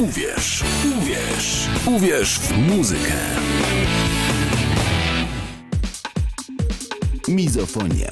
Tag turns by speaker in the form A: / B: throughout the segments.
A: Uwierz, uwierz, uwierz w muzykę. Mizofonia.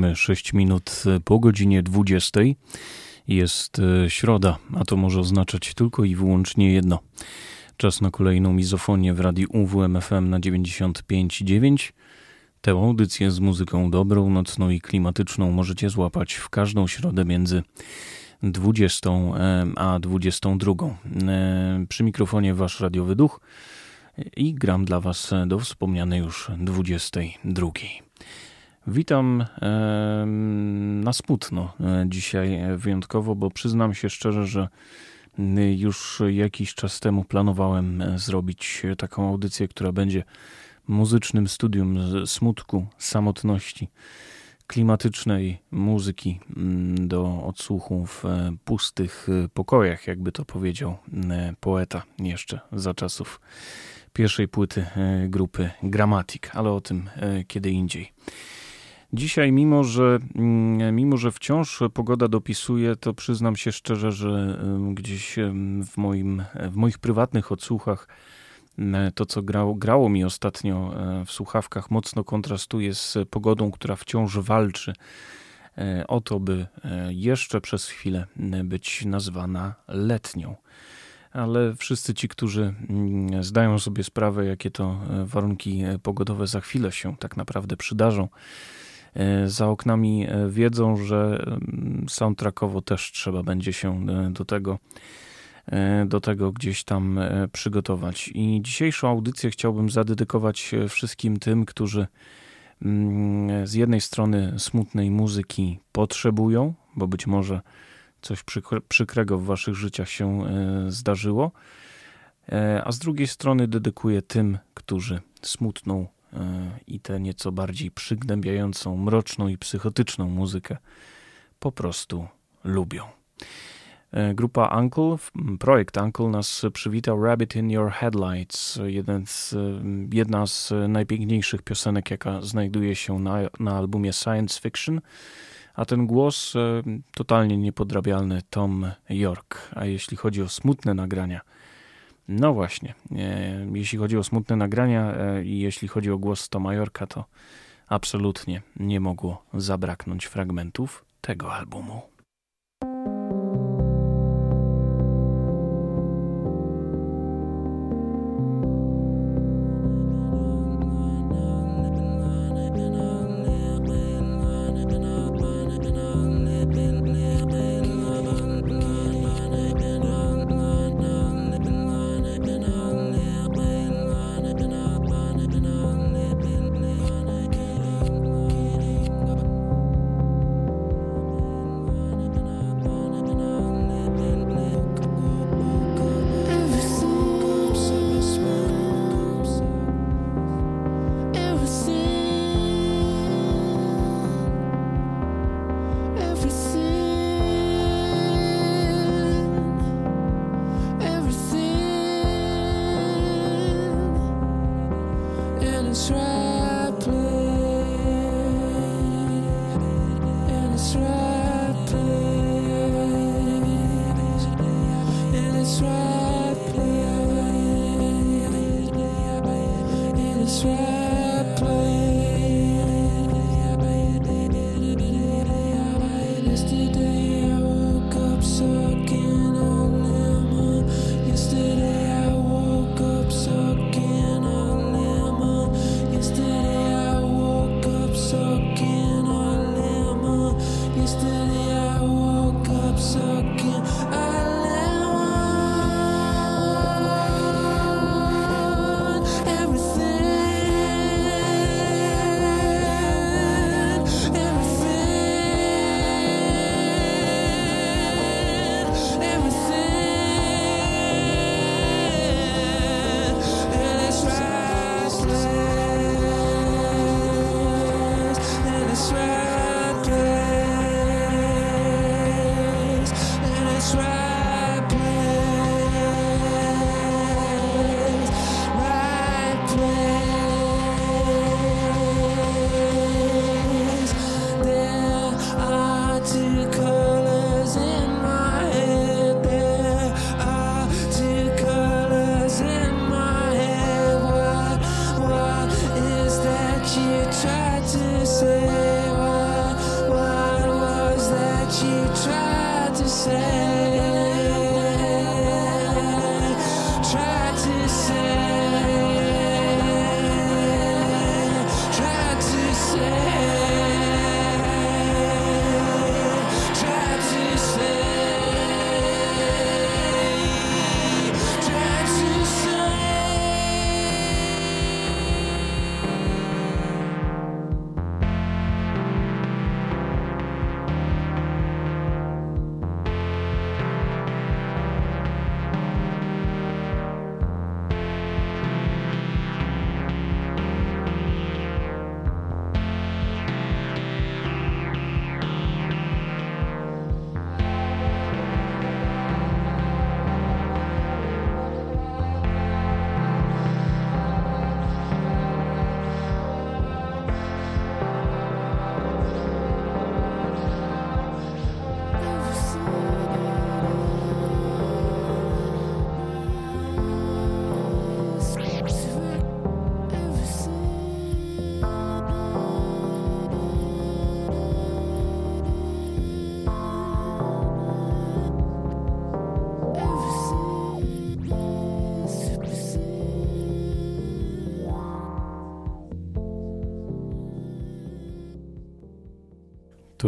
B: Mamy 6 minut po godzinie 20. Jest e, środa, a to może oznaczać tylko i wyłącznie jedno. Czas na kolejną mizofonię w radiu UWMFM na 95.9. Tę audycję z muzyką dobrą, nocną i klimatyczną możecie złapać w każdą środę między 20 e, a 22. E, przy mikrofonie wasz radiowy duch i gram dla was do wspomnianej już 22. Witam na smutno e, dzisiaj wyjątkowo, bo przyznam się szczerze, że już jakiś czas temu planowałem e, zrobić taką audycję, która będzie muzycznym studium smutku, samotności, klimatycznej muzyki mm, do odsłuchu w e, pustych pokojach, jakby to powiedział poeta jeszcze za czasów pierwszej płyty grupy Grammatik, ale o tym kiedy indziej. Dzisiaj, mimo że, mm, mimo że wciąż pogoda dopisuje, to przyznam się szczerze, że gdzieś w, moim, w moich prywatnych odsłuchach to, co grało, grało mi ostatnio e, w słuchawkach, mocno kontrastuje z pogodą, która wciąż walczy e, o to, by e, jeszcze przez chwilę być nazwana letnią. Ale wszyscy ci, którzy mm, zdają sobie sprawę, jakie to warunki pogodowe za chwilę się tak naprawdę przydarzą, za oknami e, wiedzą, że mm, soundtrackowo też trzeba będzie się e, do tego do tego gdzieś tam przygotować. I dzisiejszą audycję chciałbym zadedykować wszystkim tym, którzy mm, z jednej strony smutnej muzyki potrzebują, bo być może coś przykrego w waszych życiach się zdarzyło, a z drugiej strony dedykuję tym, którzy smutną i tę nieco bardziej przygnębiającą, mroczną i psychotyczną muzykę po prostu lubią. E, grupa Uncle, projekt Uncle nas przywitał Rabbit in Your Headlights, z, jedna z najpiękniejszych piosenek, jaka znajduje się na, na albumie Science Fiction, a ten głos e, totalnie niepodrabialny Tom York. A jeśli chodzi o smutne nagrania, no właśnie, e, jeśli chodzi o smutne nagrania e, i jeśli chodzi o głos to Majorka, to absolutnie nie mogło zabraknąć fragmentów tego albumu.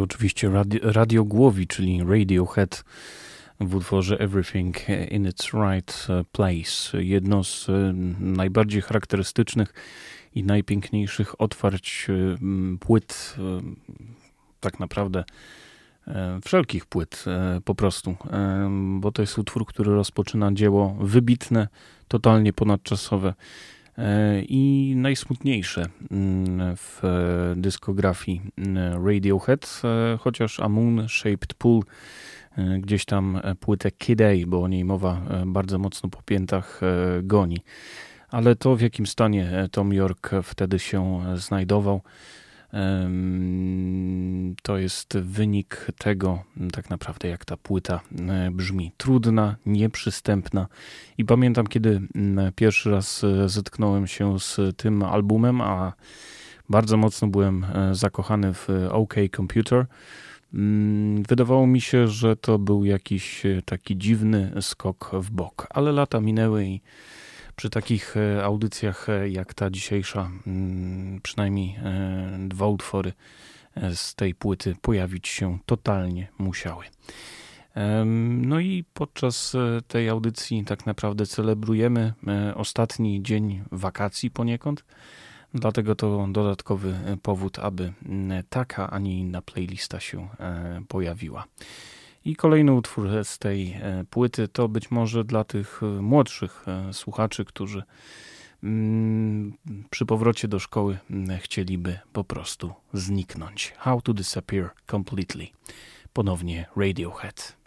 B: Oczywiście radio, radiogłowi, czyli Radiohead w utworze Everything in its Right Place. Jedno z e, najbardziej charakterystycznych i najpiękniejszych otwarć e, płyt, e, tak naprawdę wszelkich płyt po prostu, bo to jest utwór, który rozpoczyna dzieło wybitne, totalnie ponadczasowe i najsmutniejsze mm, w dyskografii mm, Radiohead, e, chociaż A Moon Shaped Pool e, gdzieś tam płytę Kid A, bo o niej mowa e, bardzo mocno po piętach goni. Ale to w jakim stanie Tom York wtedy się znajdował, to jest wynik tego, tak naprawdę, jak ta płyta e, brzmi. Trudna, nieprzystępna. I pamiętam, kiedy pierwszy raz e, zetknąłem się z tym albumem, a bardzo mocno byłem e, zakochany w OK Computer. Wydawało mi się, że to był jakiś taki dziwny skok w bok, ale lata minęły i przy takich e, audycjach e, jak ta dzisiejsza, mm, przynajmniej e, dwa utwory z tej płyty pojawić się totalnie musiały. No i podczas tej audycji tak naprawdę celebrujemy ostatni dzień wakacji poniekąd. Dlatego to dodatkowy powód, aby taka, a nie inna playlista się pojawiła. I kolejny utwór z tej e, płyty to być może dla tych e, młodszych e, słuchaczy, którzy mm, przy powrocie do szkoły mm, chcieliby po prostu zniknąć. How to Disappear Completely. Ponownie Radiohead.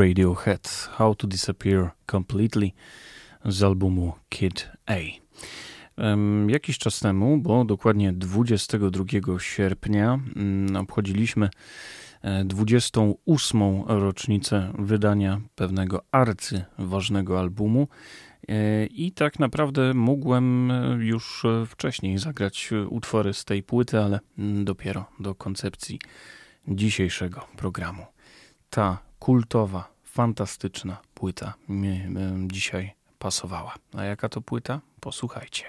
B: Radiohead How to Disappear Completely z albumu Kid A. Jakiś czas temu, bo dokładnie 22 sierpnia, mm, obchodziliśmy e, 28. rocznicę wydania pewnego arcyważnego albumu. E, I tak naprawdę mógłbym e, już e, wcześniej zagrać e, utwory z tej płyty, ale mm, dopiero do koncepcji dzisiejszego programu. Ta kultowa, fantastyczna płyta mi dzisiaj pasowała. A jaka to płyta? Posłuchajcie.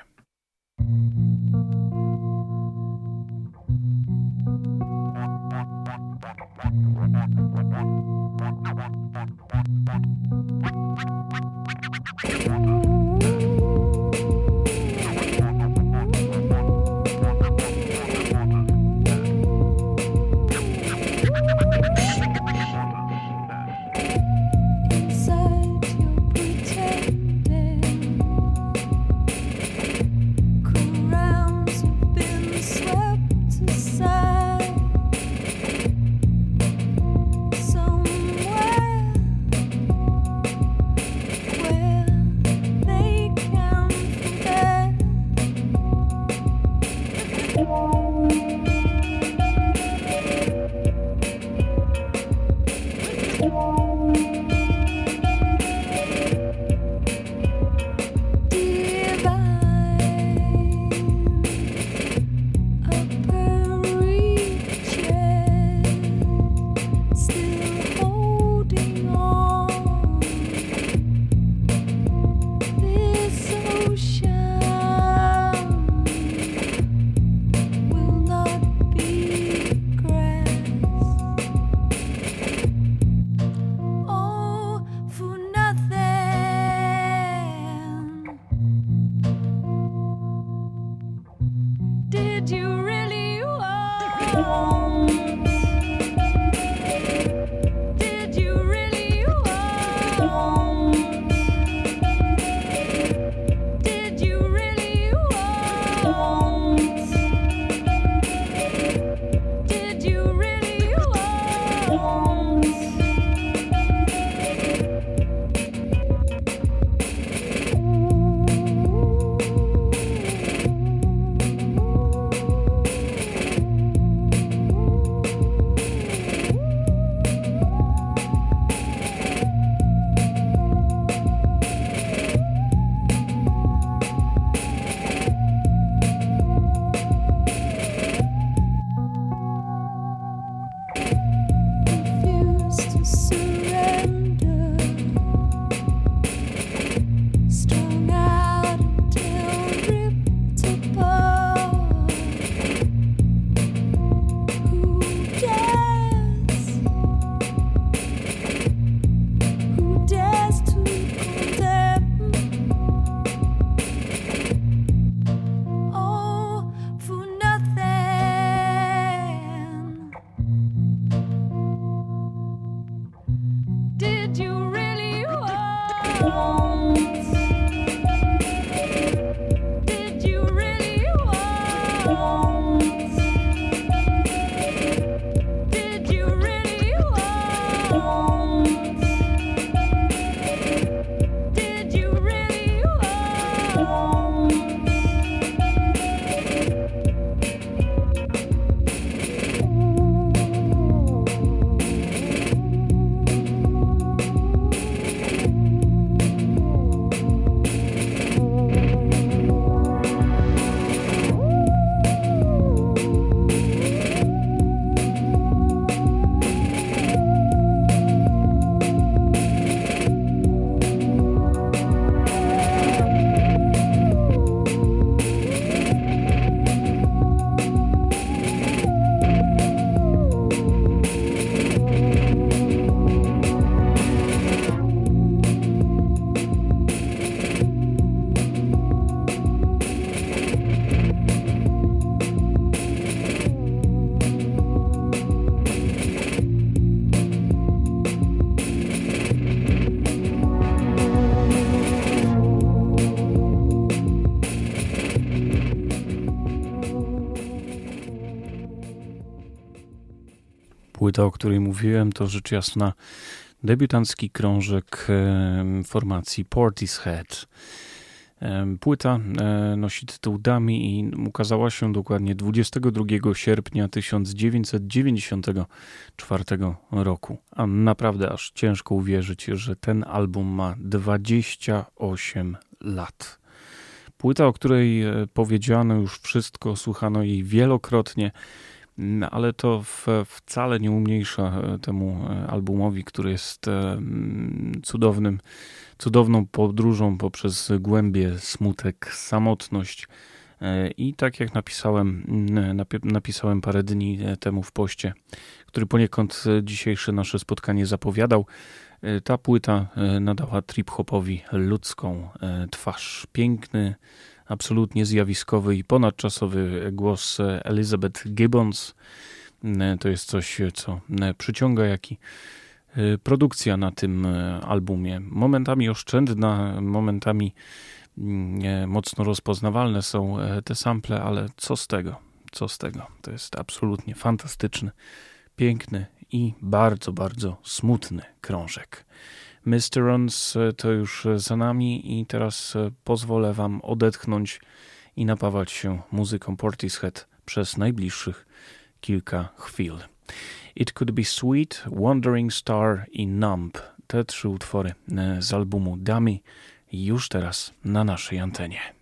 B: Płyta, o której mówiłem, to rzecz jasna debiutancki krążek formacji Portishead. Płyta e, nosi tytuł Dummy i ukazała się dokładnie 22 sierpnia 1994 roku. A naprawdę aż ciężko uwierzyć, że ten album ma 28 lat. Płyta, o której e, powiedziano już wszystko, słuchano jej wielokrotnie, ale to wcale nie umniejsza e, temu e, albumowi, który jest e, mm, cudownym, cudowną podróżą poprzez głębie, smutek, samotność. I tak jak napisałem, napi- napisałem parę dni temu w poście, który poniekąd dzisiejsze nasze spotkanie zapowiadał, ta płyta nadała trip-hopowi ludzką twarz. Piękny, absolutnie zjawiskowy i ponadczasowy głos Elizabeth Gibbons. To jest coś, co przyciąga, jak i e, produkcja na tym e, albumie. Momentami oszczędna, momentami mm, e, mocno rozpoznawalne są te sample, ale co z tego? Co z tego? To jest absolutnie fantastyczny, piękny i bardzo, bardzo smutny krążek. Mysterons e, to już e, za nami i teraz e, pozwolę wam odetchnąć i napawać się muzyką Portishead przez najbliższych kilka chwil. It Could Be Sweet, Wandering Star i Numb. Te trzy utwory z albumu Dummy już teraz na naszej antenie.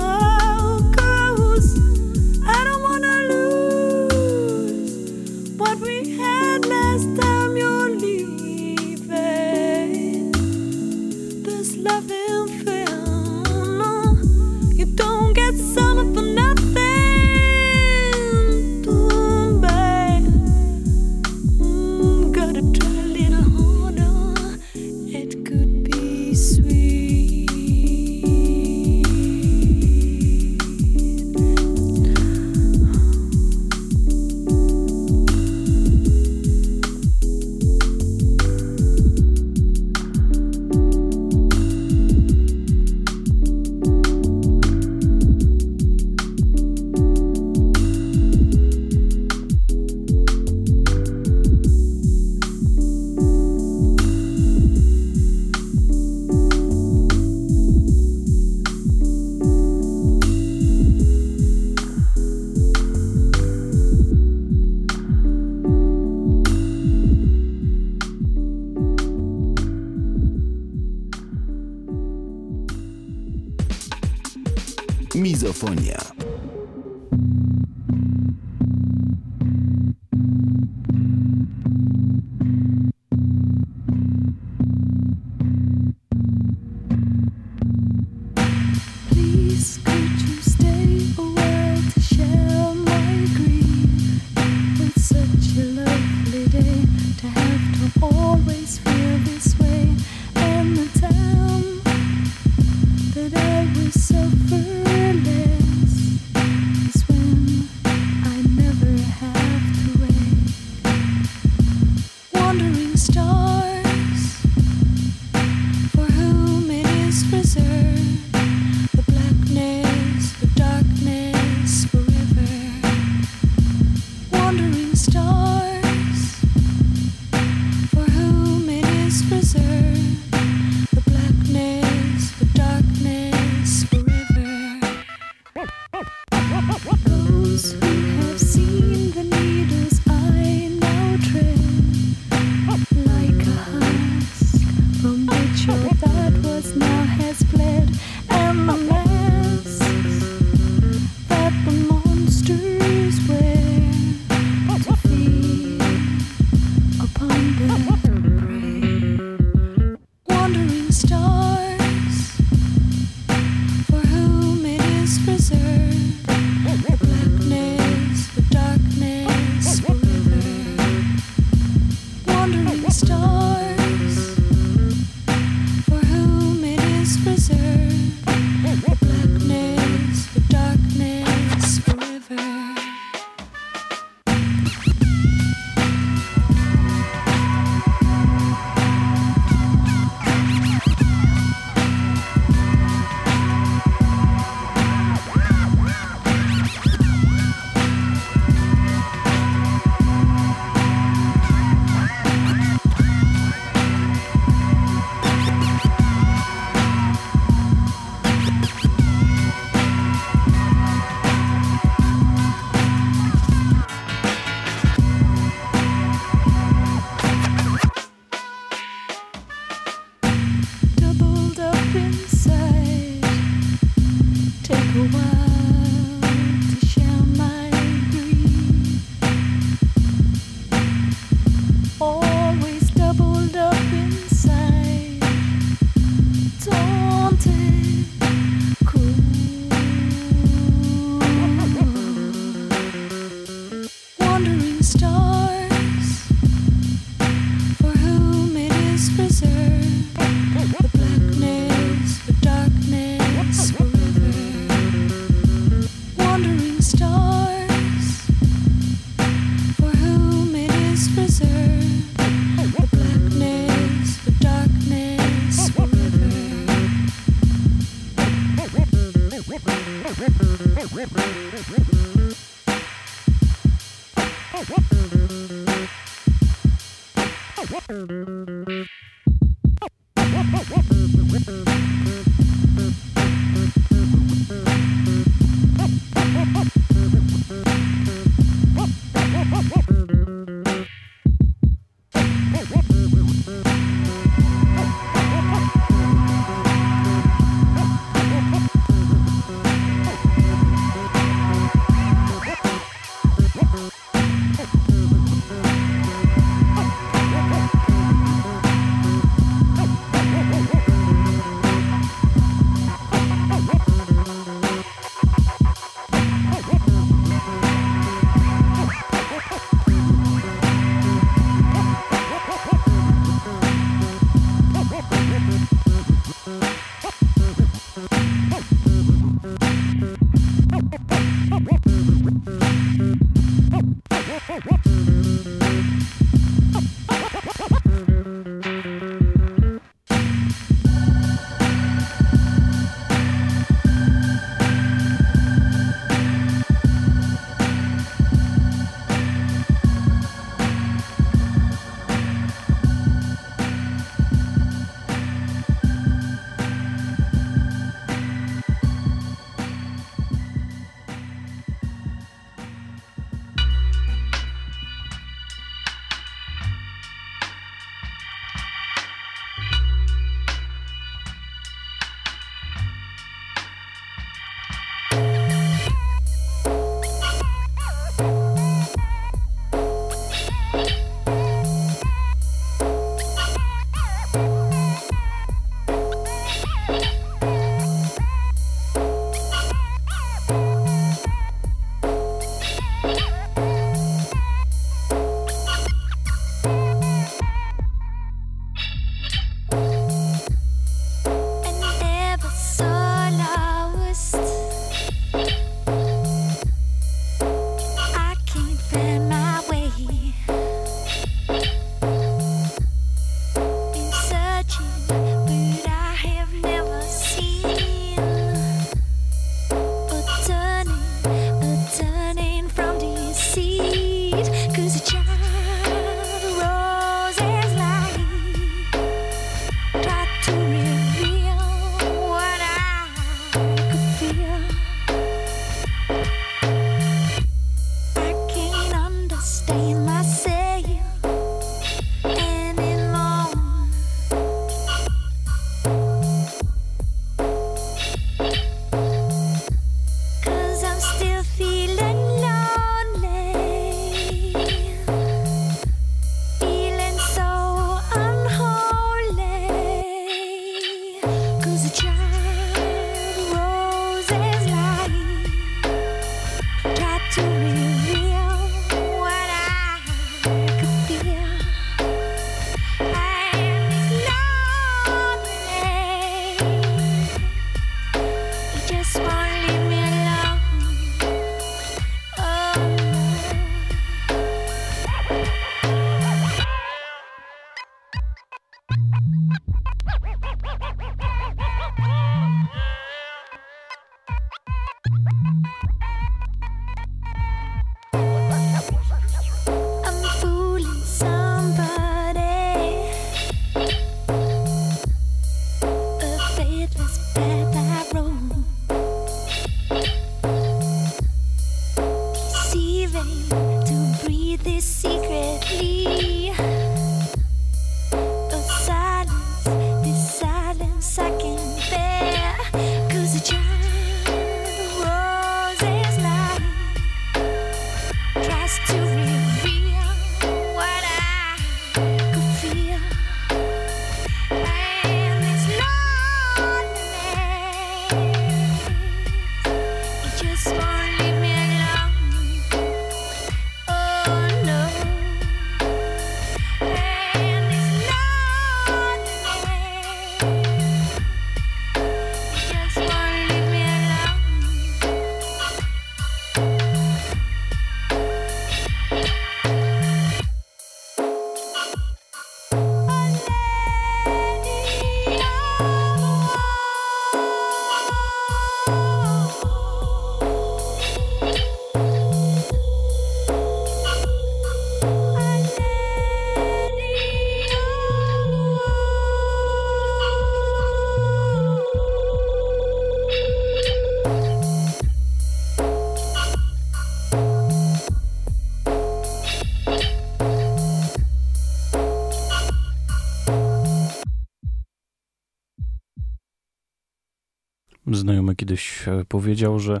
B: Powiedział, że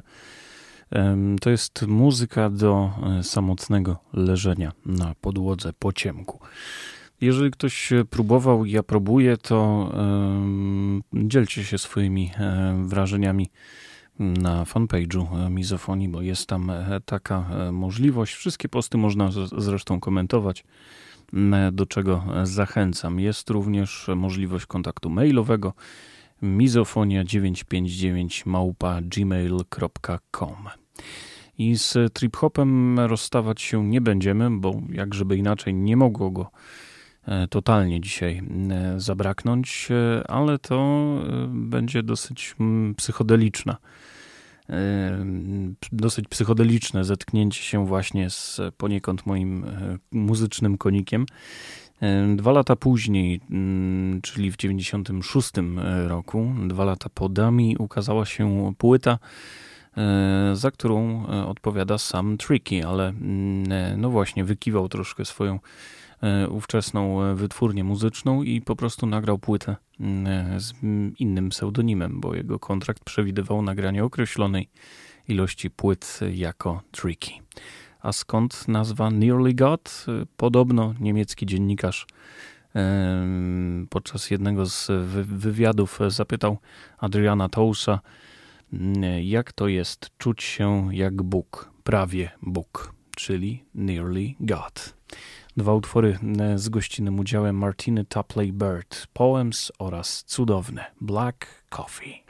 B: to jest muzyka do e, samotnego leżenia na podłodze po ciemku. Jeżeli ktoś próbował, ja próbuję, to dzielcie się swoimi wrażeniami na fanpage'u Mizofonii, bo jest tam taka możliwość. Wszystkie posty można zresztą komentować do czego zachęcam. Jest również możliwość kontaktu mailowego mizofonia959 małpa gmail.com. I z trip-hopem rozstawać się nie będziemy, bo jak żeby inaczej nie mogło go e, totalnie dzisiaj e, zabraknąć, e, ale to będzie dosyć psychodeliczna dosyć psychodeliczne zetknięcie się właśnie z poniekąd moim muzycznym konikiem. Dwa lata później, mm, czyli w 96 e, roku, dwa lata po Dami, ukazała się płyta, e, za którą odpowiada sam Tricky, ale mm, no właśnie wykiwał troszkę swoją E, ówczesną e, wytwórnię muzyczną i po prostu nagrał płytę e, z innym pseudonimem, bo jego kontrakt przewidywał nagranie określonej ilości płyt jako Tricky. A skąd nazwa Nearly God? Podobno niemiecki dziennikarz podczas jednego z wywiadów zapytał Adriana Tousa, jak to jest czuć się jak Bóg, prawie Bóg, czyli Nearly God. Dwa utwory z gościnnym udziałem Martiny Tapley Bird, Poems oraz cudowne Black Coffee.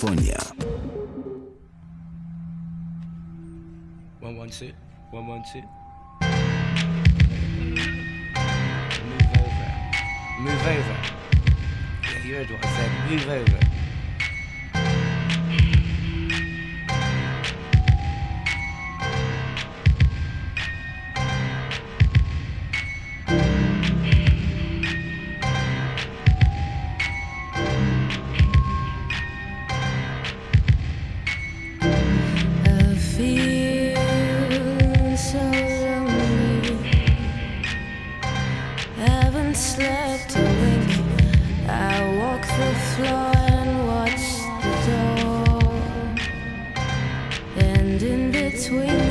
C: Япония. slept awake. I walk the floor and watch the door, and in between.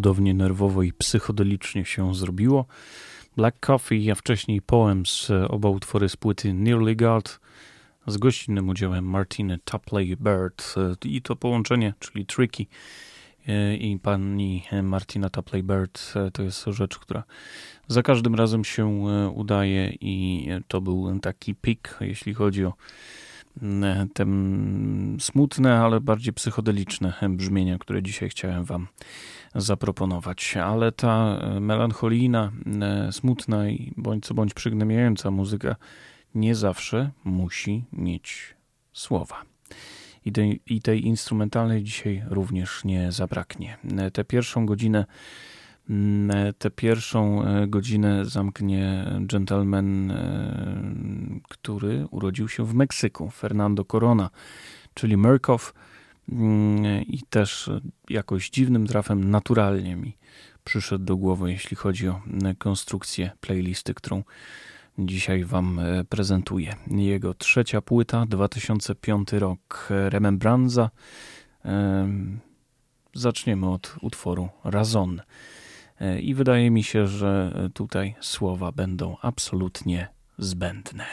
B: Cudownie nerwowo i psychodelicznie się zrobiło. Black Coffee, a wcześniej Poems, oba utwory z płyty Nearly God z gościnnym udziałem Martiny Tapley Bird i to połączenie, czyli Tricky i pani Martina Tapley Bird to jest rzecz, która za każdym razem się udaje i to był taki pik, jeśli chodzi o te smutne, ale bardziej psychodeliczne brzmienia, które dzisiaj chciałem Wam zaproponować. Ale ta melancholijna, smutna i bądź co bądź przygnębiająca muzyka nie zawsze musi mieć słowa. I tej, I tej instrumentalnej dzisiaj również nie zabraknie. Tę pierwszą godzinę Mm, tę pierwszą e, godzinę zamknie gentleman, e, który urodził się w Meksyku, Fernando Corona, czyli Murkoff mm, i też jakoś dziwnym trafem naturalnie mi przyszedł do głowy, jeśli chodzi o konstrukcję playlisty, którą dzisiaj Wam e, prezentuję. Jego trzecia płyta, 2005 rok, Remembranza. Zaczniemy od utworu Razon. E, i wydaje mi się, że tutaj słowa będą absolutnie zbędne.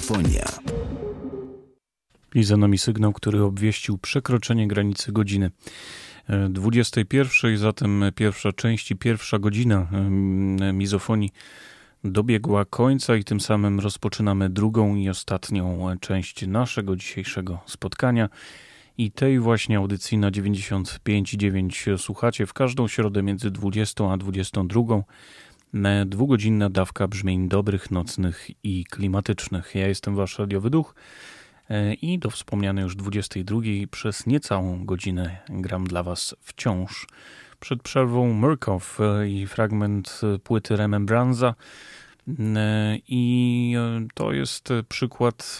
A: Mizofonia.
B: I za nami sygnał, który obwieścił przekroczenie granicy godziny 21, zatem pierwsza część i pierwsza godzina mizofonii dobiegła końca i tym samym rozpoczynamy drugą i ostatnią część naszego dzisiejszego spotkania. I tej właśnie audycji na 95,9 słuchacie w każdą środę między 20 a 22. Dwugodzinna dawka brzmień dobrych, nocnych i klimatycznych. Ja jestem wasz radiowy duch e, i do wspomnianej już 22 przez niecałą godzinę gram dla was wciąż. Przed przerwą Murkow e, i fragment płyty Remembranza e, i to jest przykład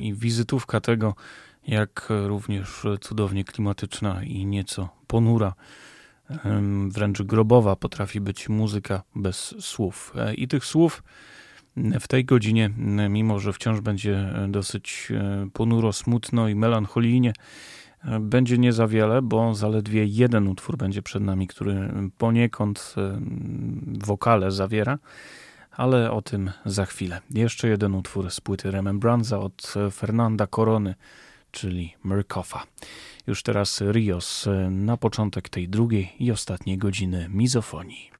B: i wizytówka tego, jak również cudownie klimatyczna i nieco ponura, wręcz grobowa potrafi być muzyka bez słów. E, I tych słów w tej godzinie, mimo że wciąż będzie dosyć e, ponuro, smutno i melancholijnie, e, będzie nie za wiele, bo zaledwie jeden utwór będzie przed nami, który poniekąd wokale zawiera, ale o tym za chwilę. Jeszcze jeden utwór z płyty Remembranza od Fernanda Corony czyli Murkoffa. Już teraz Rios na początek tej drugiej i ostatniej godziny mizofonii.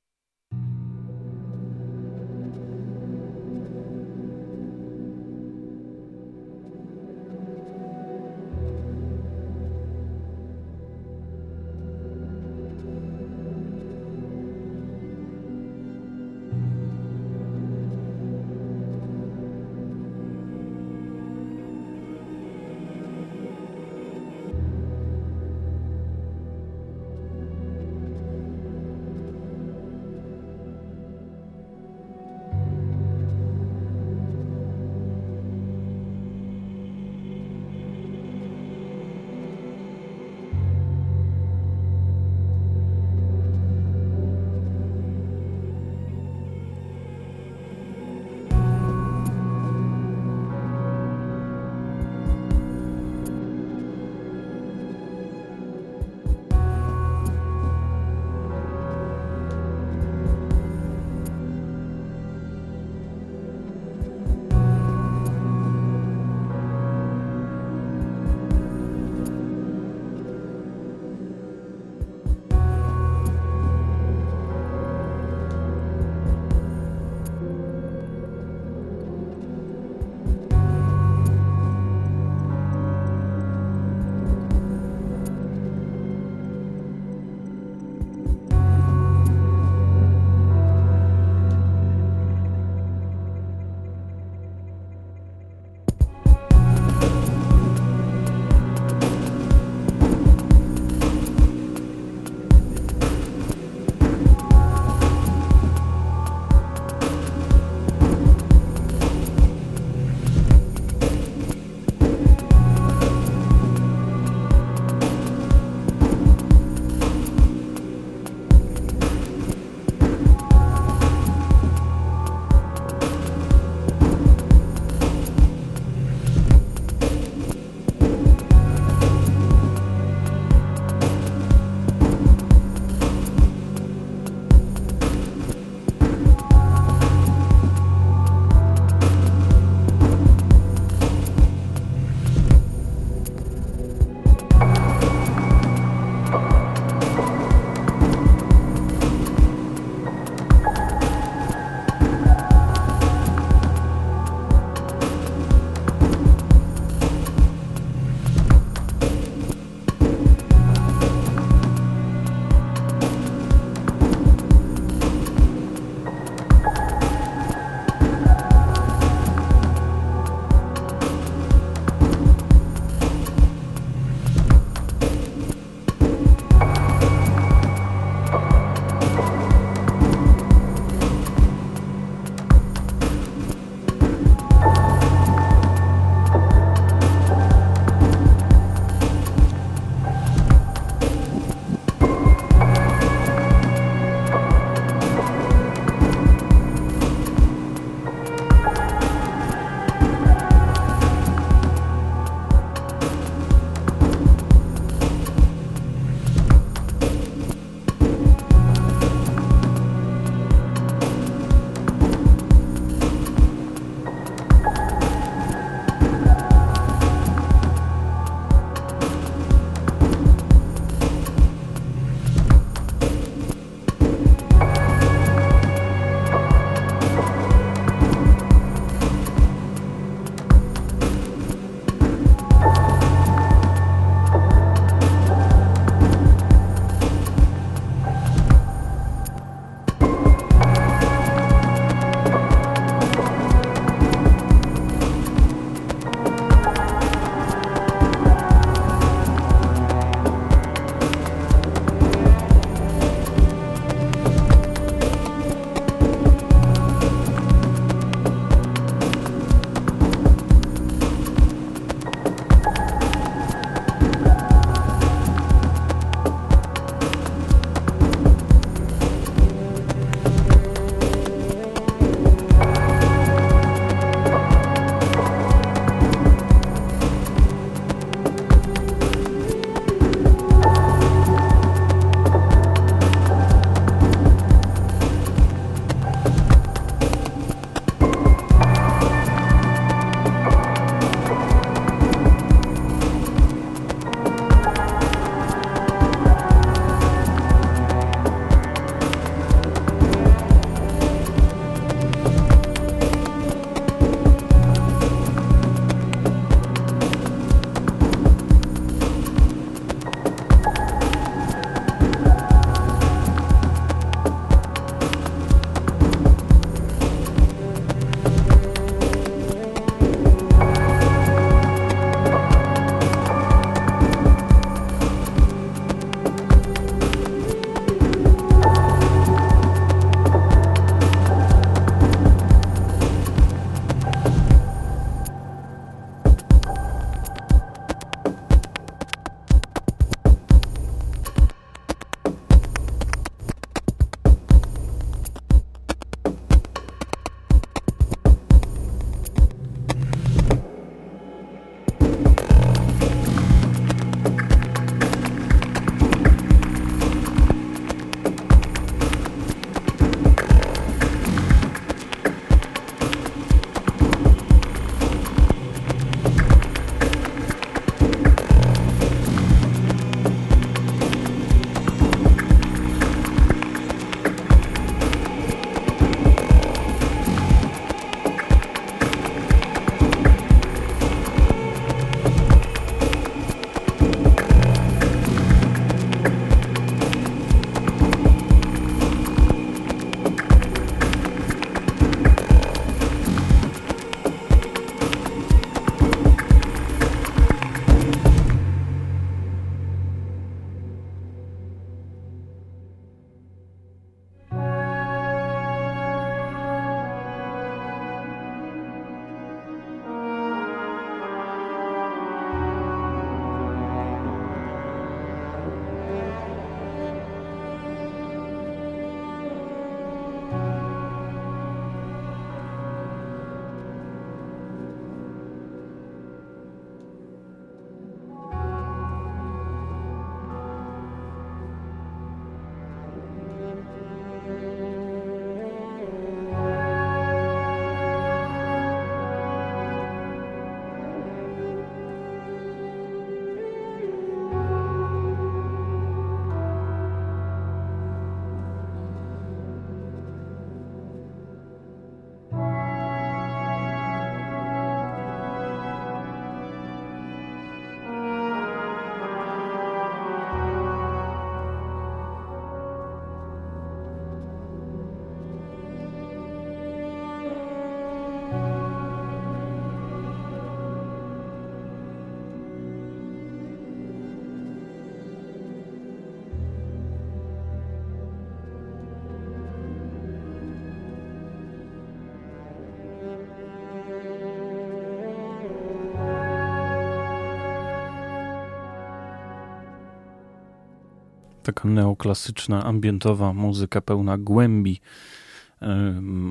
B: Taka neoklasyczna, ambientowa muzyka pełna głębi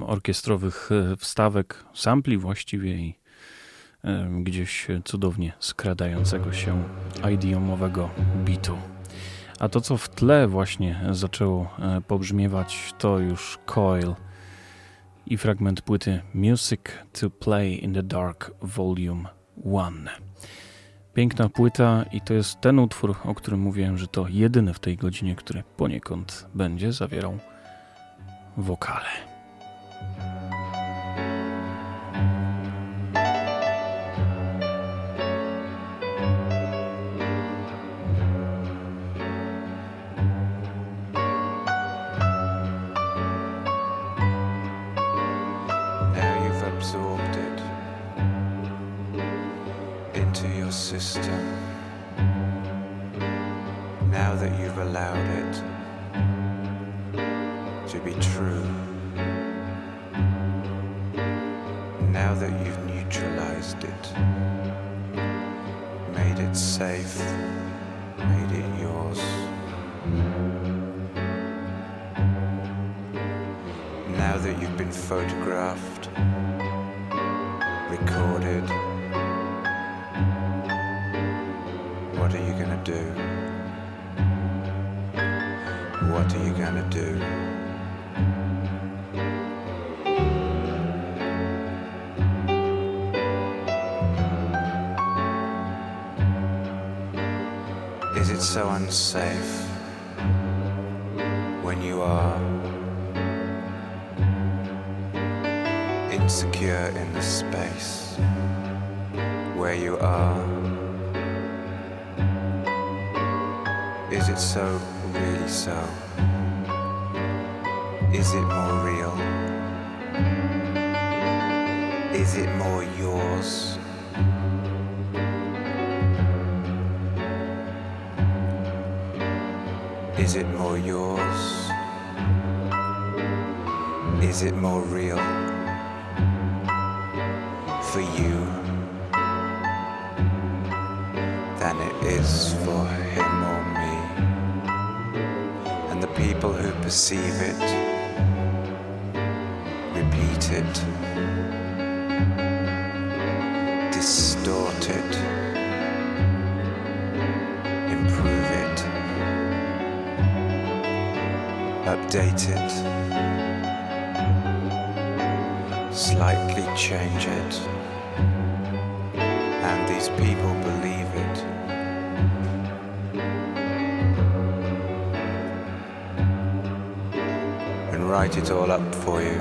B: orkiestrowych e, wstawek, sampli właściwie i gdzieś cudownie skradającego się idiomowego bitu. A to, co w tle właśnie zaczęło e, pobrzmiewać, to już Coil i fragment płyty Music to Play in the Dark Volume 1. Piękna płyta i to jest ten utwór, o którym mówiłem, że to jedyny w tej godzinie, który poniekąd będzie zawierał wokale.
D: system. Now that you've allowed it to be true, now that you've neutralized it, made it safe, made it yours. Now that you've been photographed, recorded, so unsafe when you are insecure in the space where you are? Is it so really so? Is it more real? Is it more yours? Is it more yours? Is it more real? For you than it is for him or me. And the people who perceive it repeat it. Update it, slightly change it, and these people believe it. And write it all up for you?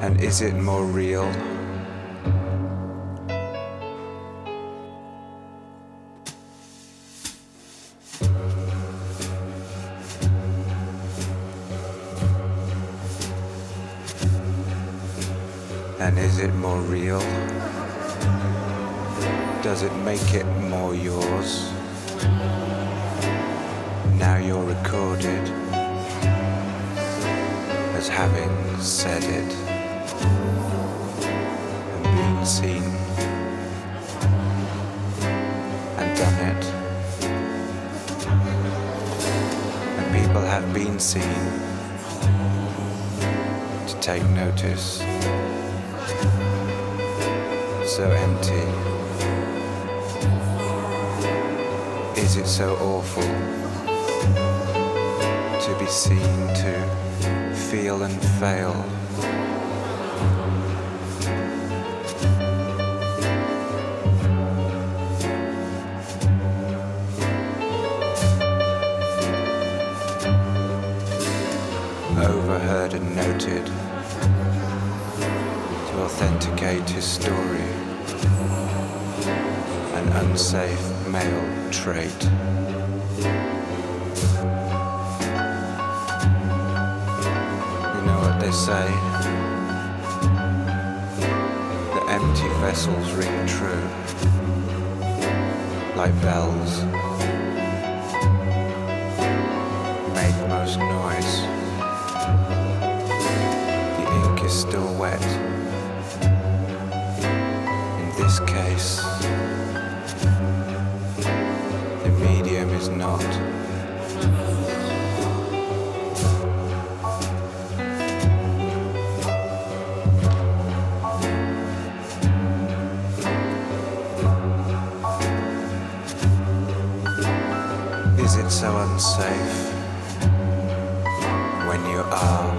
D: And is it more real? To take notice. So empty. Is it so awful to be seen to? feel and fail. Authenticate his story, an unsafe male trait. You know what they say? The empty vessels ring true. Like bells. Make most noise. The ink is still wet case, the medium is not. Is it so unsafe when you are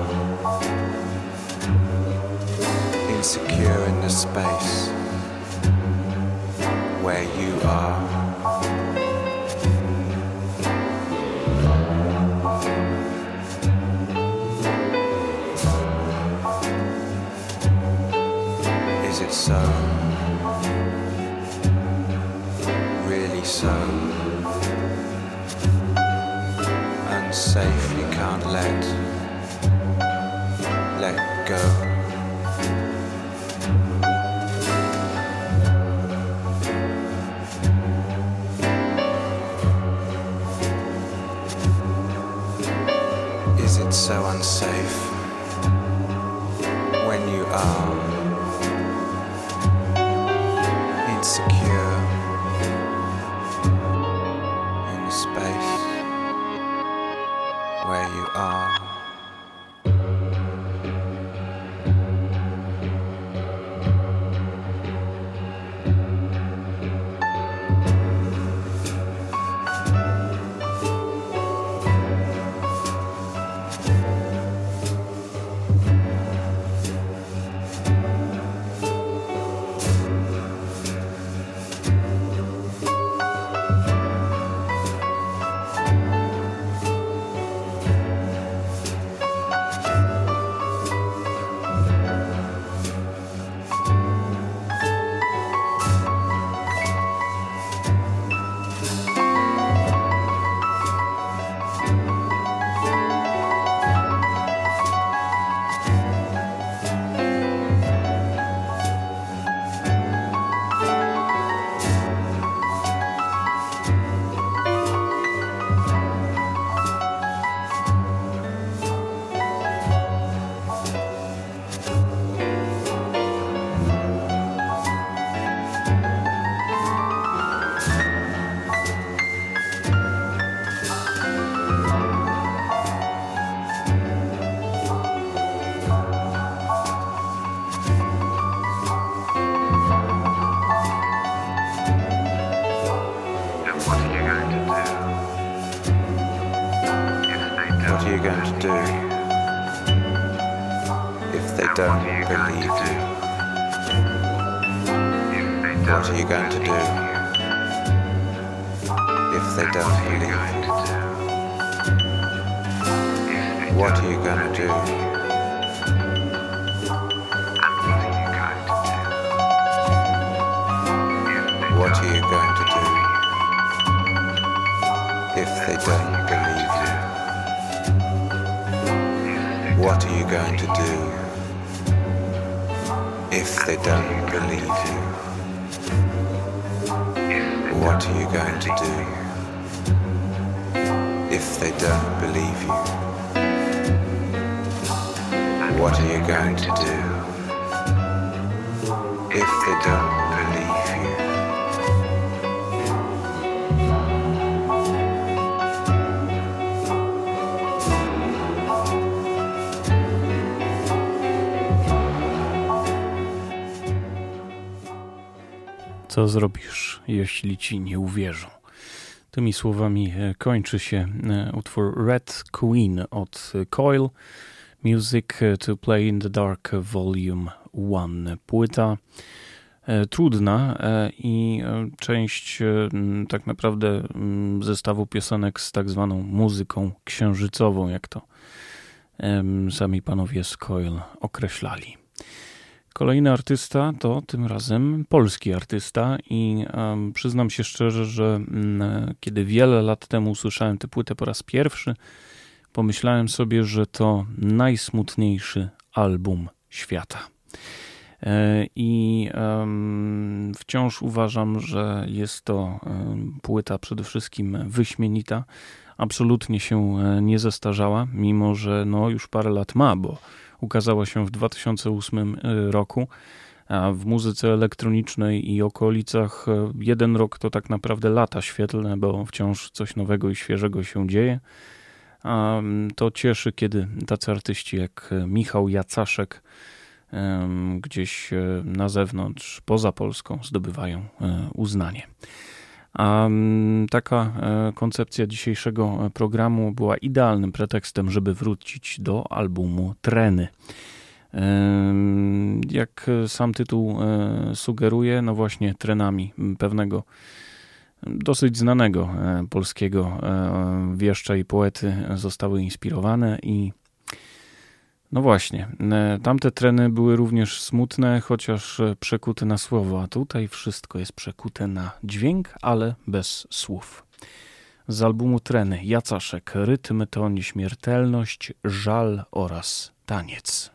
D: insecure in the space? Where you are. Is it so? Really so? Unsafe, you can't let, let
E: they don't
D: believe you? What are you going to do if they don't believe you? What are you going to do
E: if they don't
D: believe you? What are you going to do if they don't
B: Co zrobisz, jeśli ci nie uwierzą? Tymi słowami e, kończy się e, utwór Red Queen od Coil. Music to Play in the Dark Volume 1. Płyta e, trudna i część tak naprawdę zestawu piosenek z tak zwaną muzyką księżycową, jak to sami panowie z Coil określali. Kolejny artysta to tym razem polski artysta i em, przyznam się szczerze, że mm, kiedy wiele lat temu usłyszałem tę płytę po raz pierwszy, pomyślałem sobie, że to najsmutniejszy album świata. E, I em, wciąż uważam, że jest to em, płyta przede wszystkim wyśmienita. Absolutnie się e, nie zestarzała, mimo że no już parę lat ma, bo ukazała się w 2008 roku. A w muzyce elektronicznej i okolicach e, jeden rok to tak naprawdę lata świetlne, bo wciąż coś nowego i świeżego się dzieje. A mm, to cieszy, kiedy tacy artyści jak e, Michał Jacaszek gdzieś e, na zewnątrz, poza Polską zdobywają e, uznanie. A mm, taka e, koncepcja dzisiejszego programu była idealnym pretekstem, żeby wrócić do albumu Treny. Jak sam tytuł e, sugeruje, no właśnie trenami pewnego dosyć znanego e, polskiego e, wieszcza i poety zostały inspirowane i no właśnie, e, tamte treny były również smutne, chociaż e, przekute na słowo, a tutaj wszystko jest przekute na dźwięk, ale bez słów. Z albumu Treny Jacaszek, rytm to nieśmiertelność, żal oraz taniec.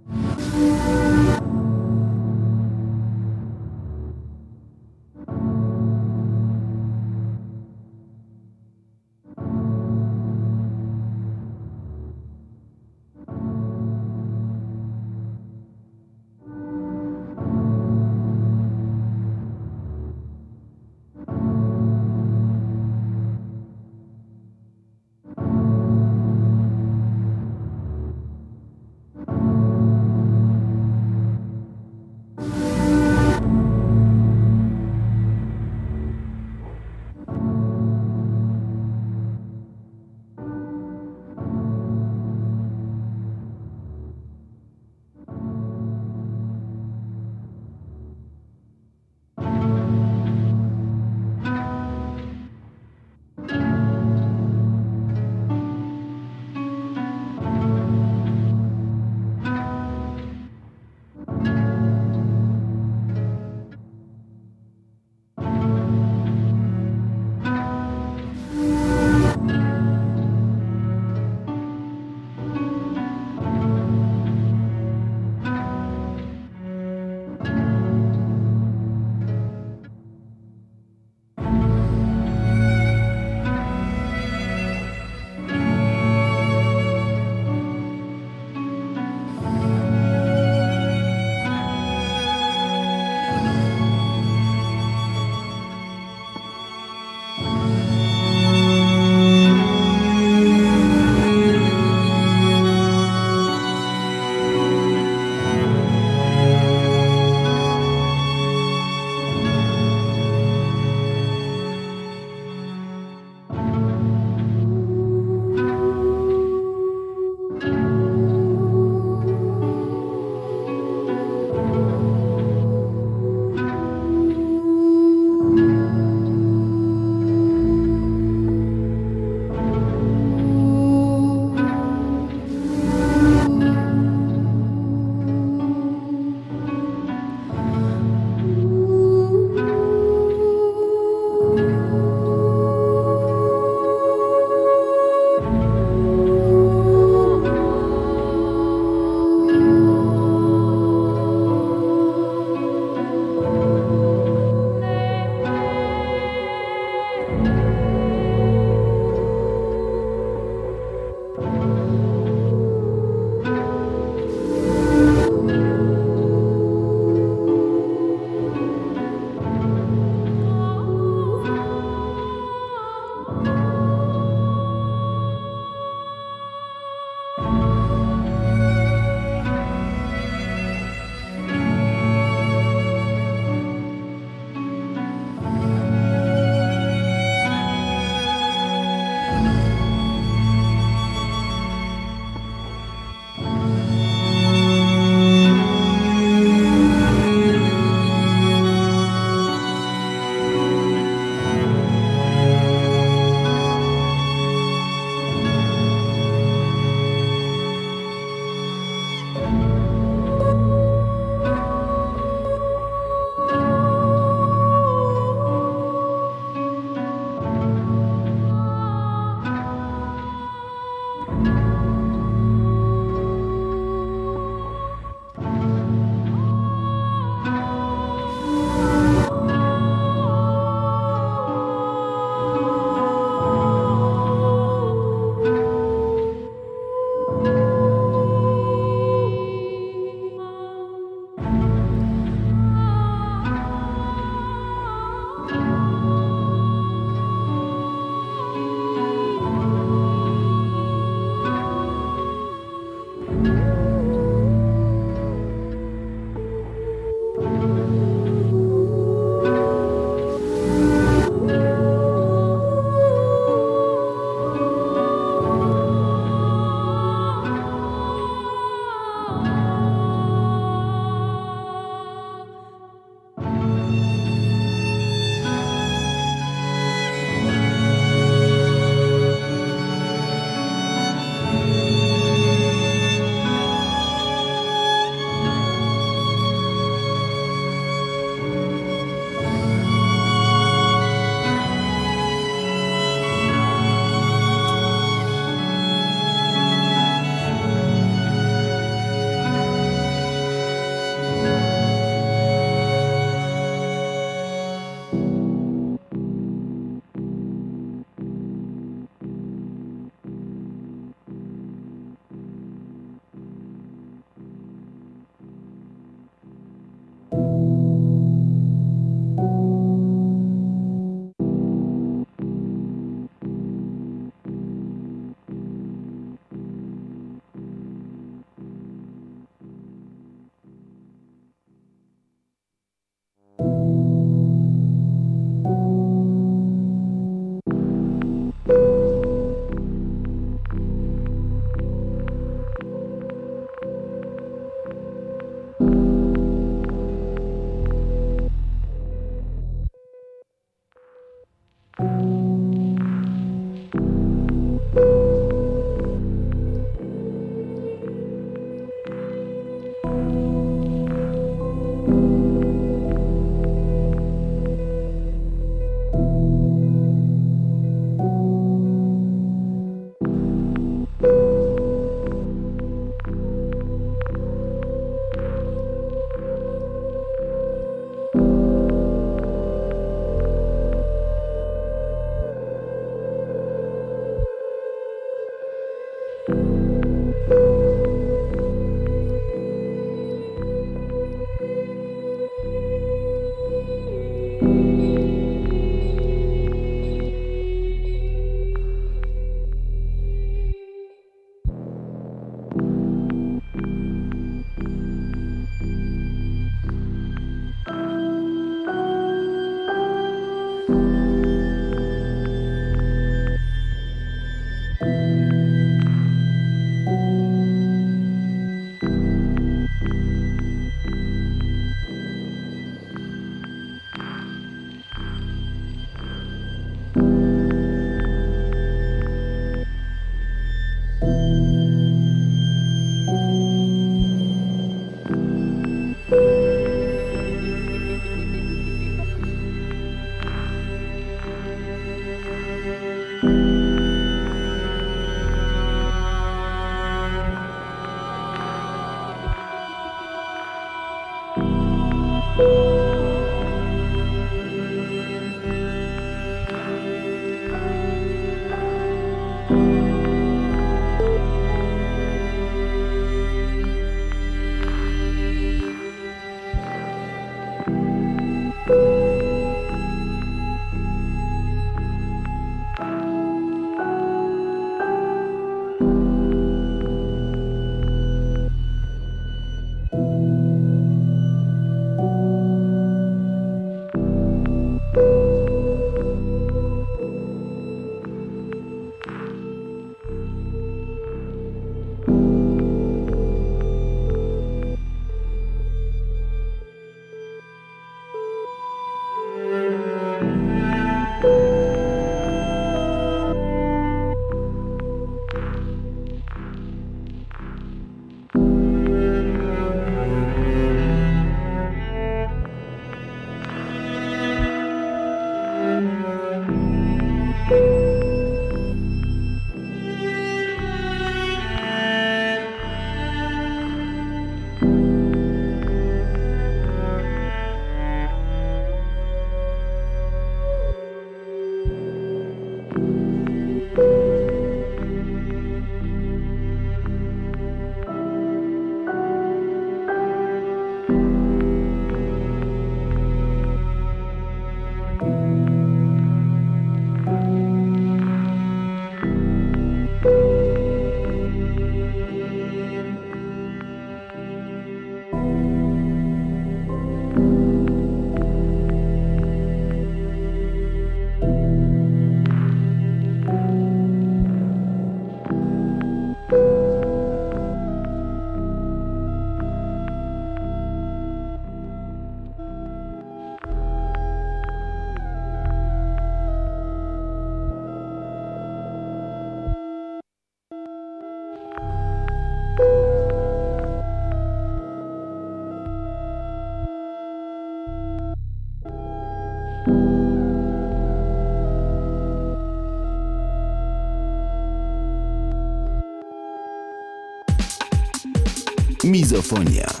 F: Mizofonia.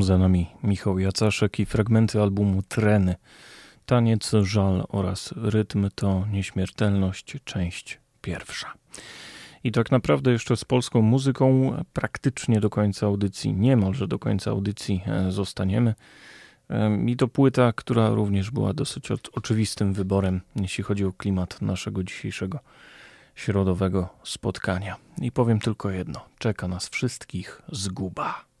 B: Za nami Michał Jacaszek i fragmenty albumu Treny. Taniec, żal oraz rytm to nieśmiertelność, część pierwsza. I tak naprawdę jeszcze z polską muzyką praktycznie do końca audycji, niemalże do końca audycji e, zostaniemy. I to płyta, która również była dosyć oczywistym wyborem, jeśli chodzi o klimat naszego dzisiejszego środowego spotkania. I powiem tylko jedno: czeka nas wszystkich zguba.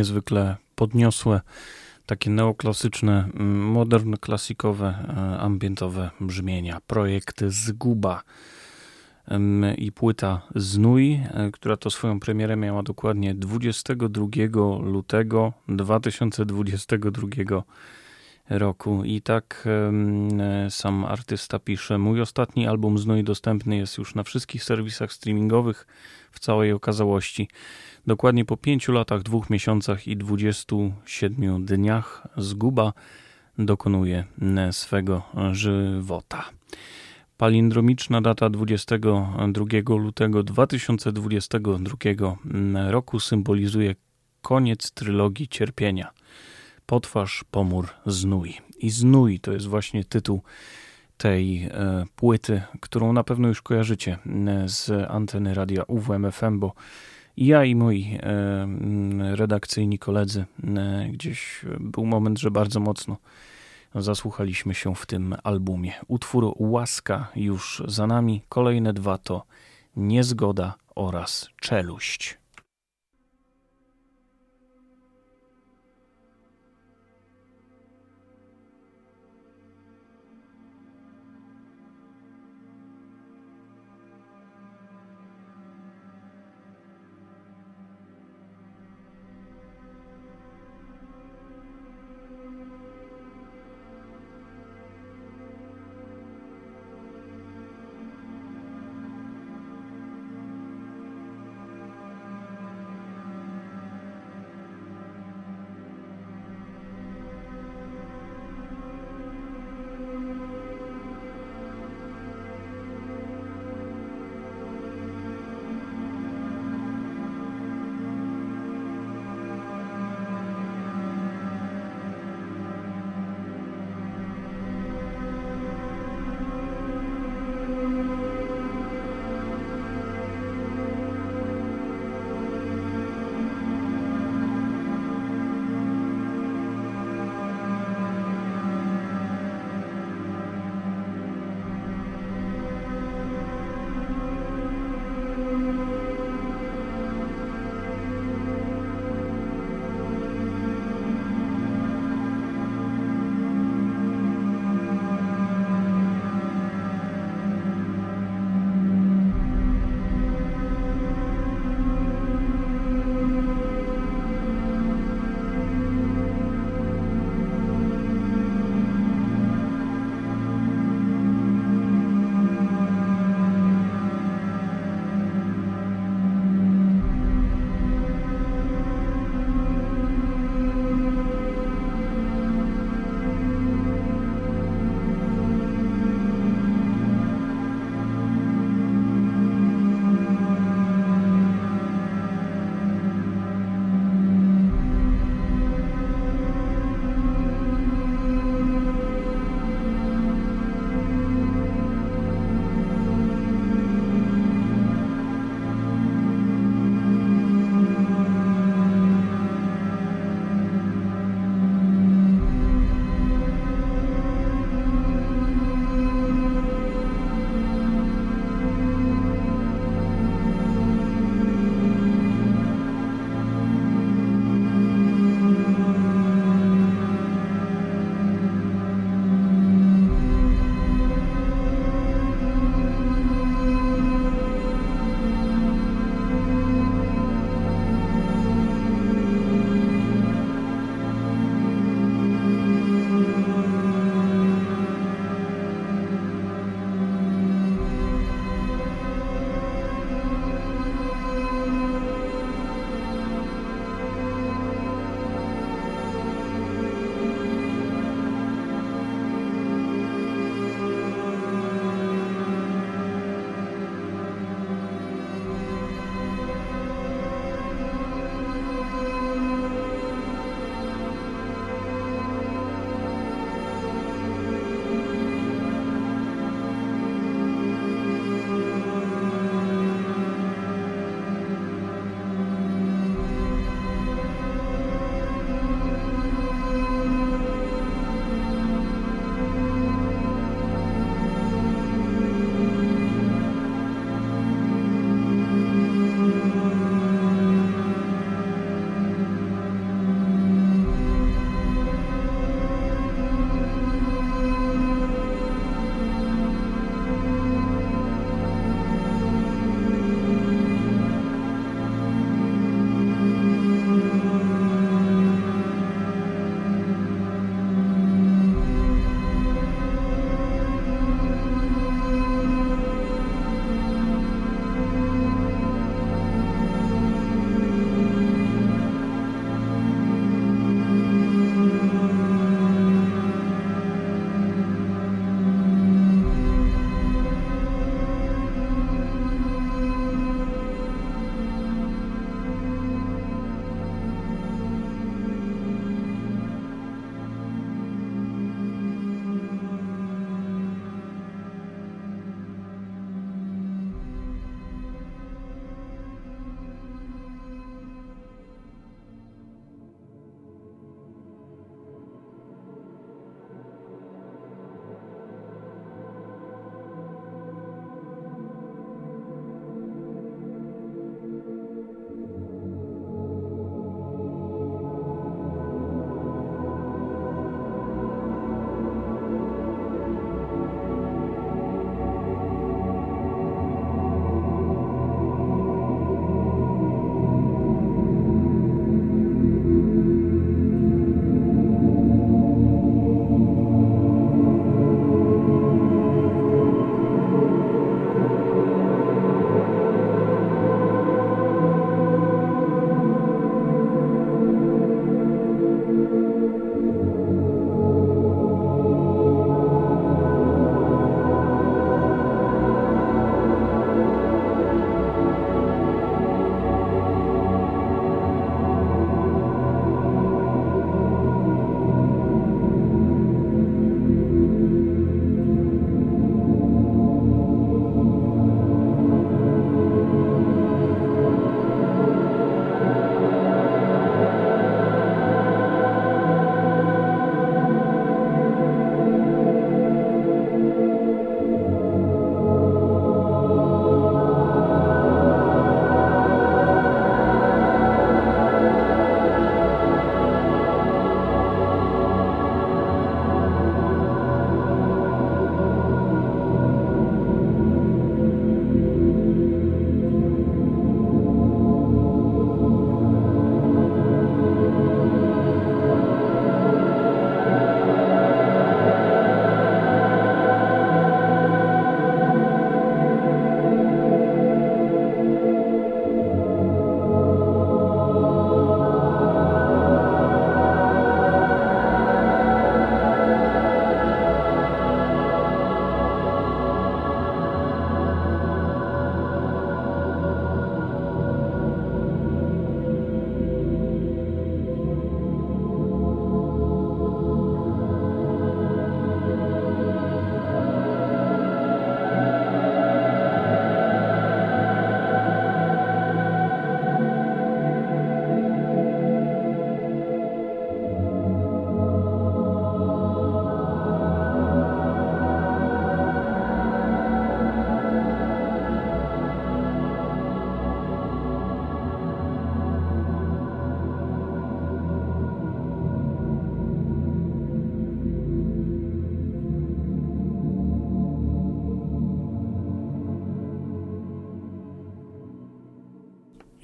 B: Niezwykle podniosłe, takie neoklasyczne, mm, modern klasikowe, e, ambientowe brzmienia. Projekt Zguba i płyta Znój, e, która to swoją premierę miała dokładnie 22 lutego 2022 roku. I tak e, sam artysta pisze: Mój ostatni album Znój dostępny jest już na wszystkich serwisach streamingowych w całej okazałości. Dokładnie po 5 latach, 2 miesiącach i 27 dniach zguba dokonuje swego żywota. Palindromiczna data 22 lutego 2022 roku symbolizuje koniec trylogii cierpienia. Potwarz, pomór, znój. I znój to jest właśnie tytuł tej e, płyty, którą na pewno już kojarzycie e, z anteny radia UWMFM, bo ja i moi e, redakcyjni koledzy gdzieś był moment, że bardzo mocno zasłuchaliśmy się w tym albumie. Utwór Łaska już za nami, kolejne dwa to Niezgoda oraz Czeluść.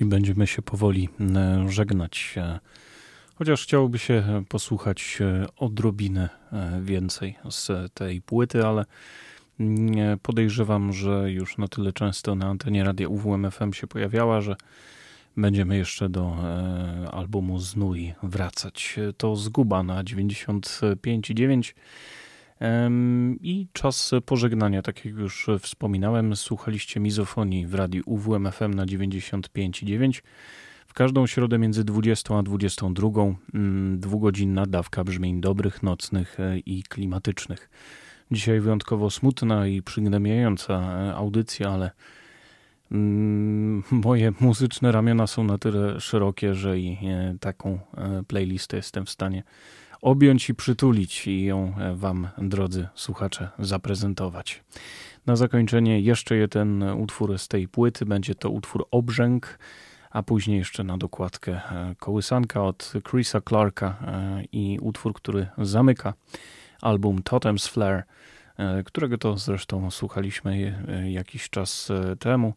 B: I będziemy się powoli e, żegnać. E, chociaż chciałoby się posłuchać e, odrobinę więcej z tej płyty, ale podejrzewam, że już na tyle często na antenie radia UWMFM się pojawiała, że będziemy jeszcze do albumu Znój wracać. To Zguba na 95,9 i czas pożegnania, tak jak już wspominałem, słuchaliście mizofonii w radiu UWMFM na 95,9. W każdą środę między 20 a 22 mm, dwugodzinna dawka brzmień dobrych, nocnych e, i klimatycznych. Dzisiaj wyjątkowo smutna i przygnębiająca e, audycja, ale mm, moje muzyczne ramiona są na tyle szerokie, że i e, taką playlistę jestem w stanie objąć i przytulić i ją e, Wam, drodzy słuchacze, zaprezentować. Na zakończenie jeszcze jeden utwór z tej płyty. Będzie to utwór Obrzęk, a później jeszcze na dokładkę e, kołysanka od Chrisa Clarka e, i utwór, który zamyka album Totem's Flare, którego to zresztą słuchaliśmy jakiś czas temu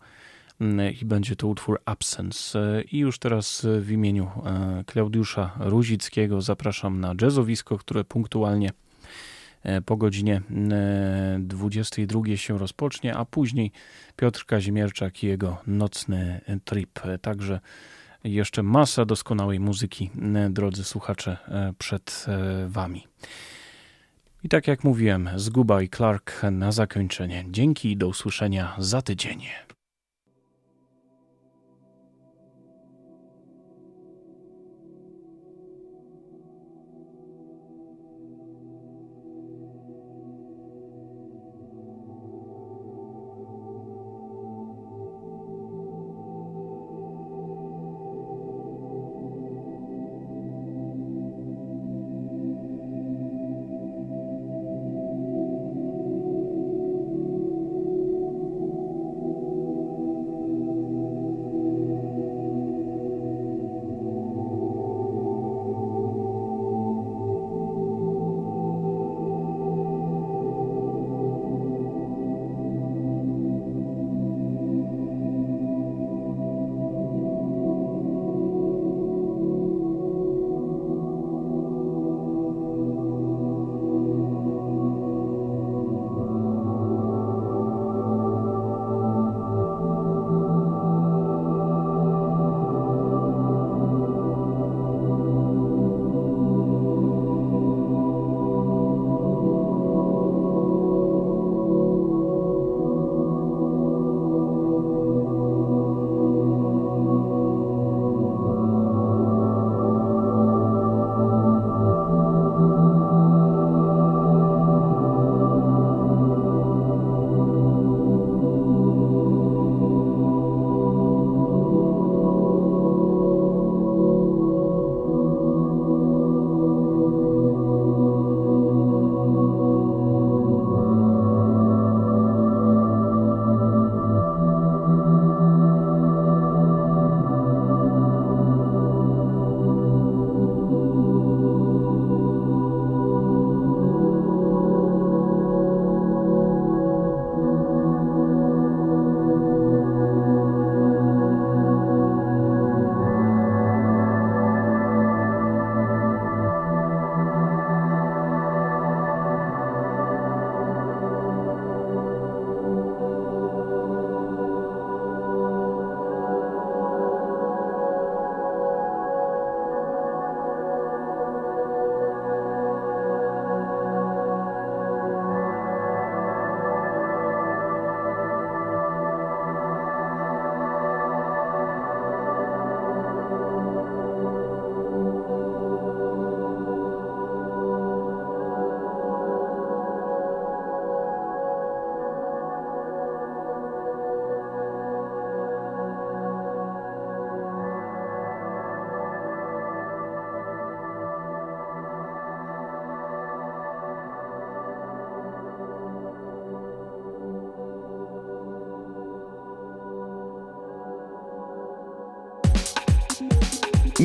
B: i będzie to utwór Absence. I już teraz w imieniu e, Klaudiusza Ruzickiego zapraszam na jazzowisko, które punktualnie e, po godzinie 22 e, się rozpocznie, a później Piotr Kazimierczak i jego nocny trip. Także jeszcze masa doskonałej muzyki, drodzy słuchacze, przed Wami. I tak jak mówiłem, Zguba i Clark na zakończenie. Dzięki i do usłyszenia za tydzień.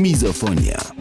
A: Mizofonia.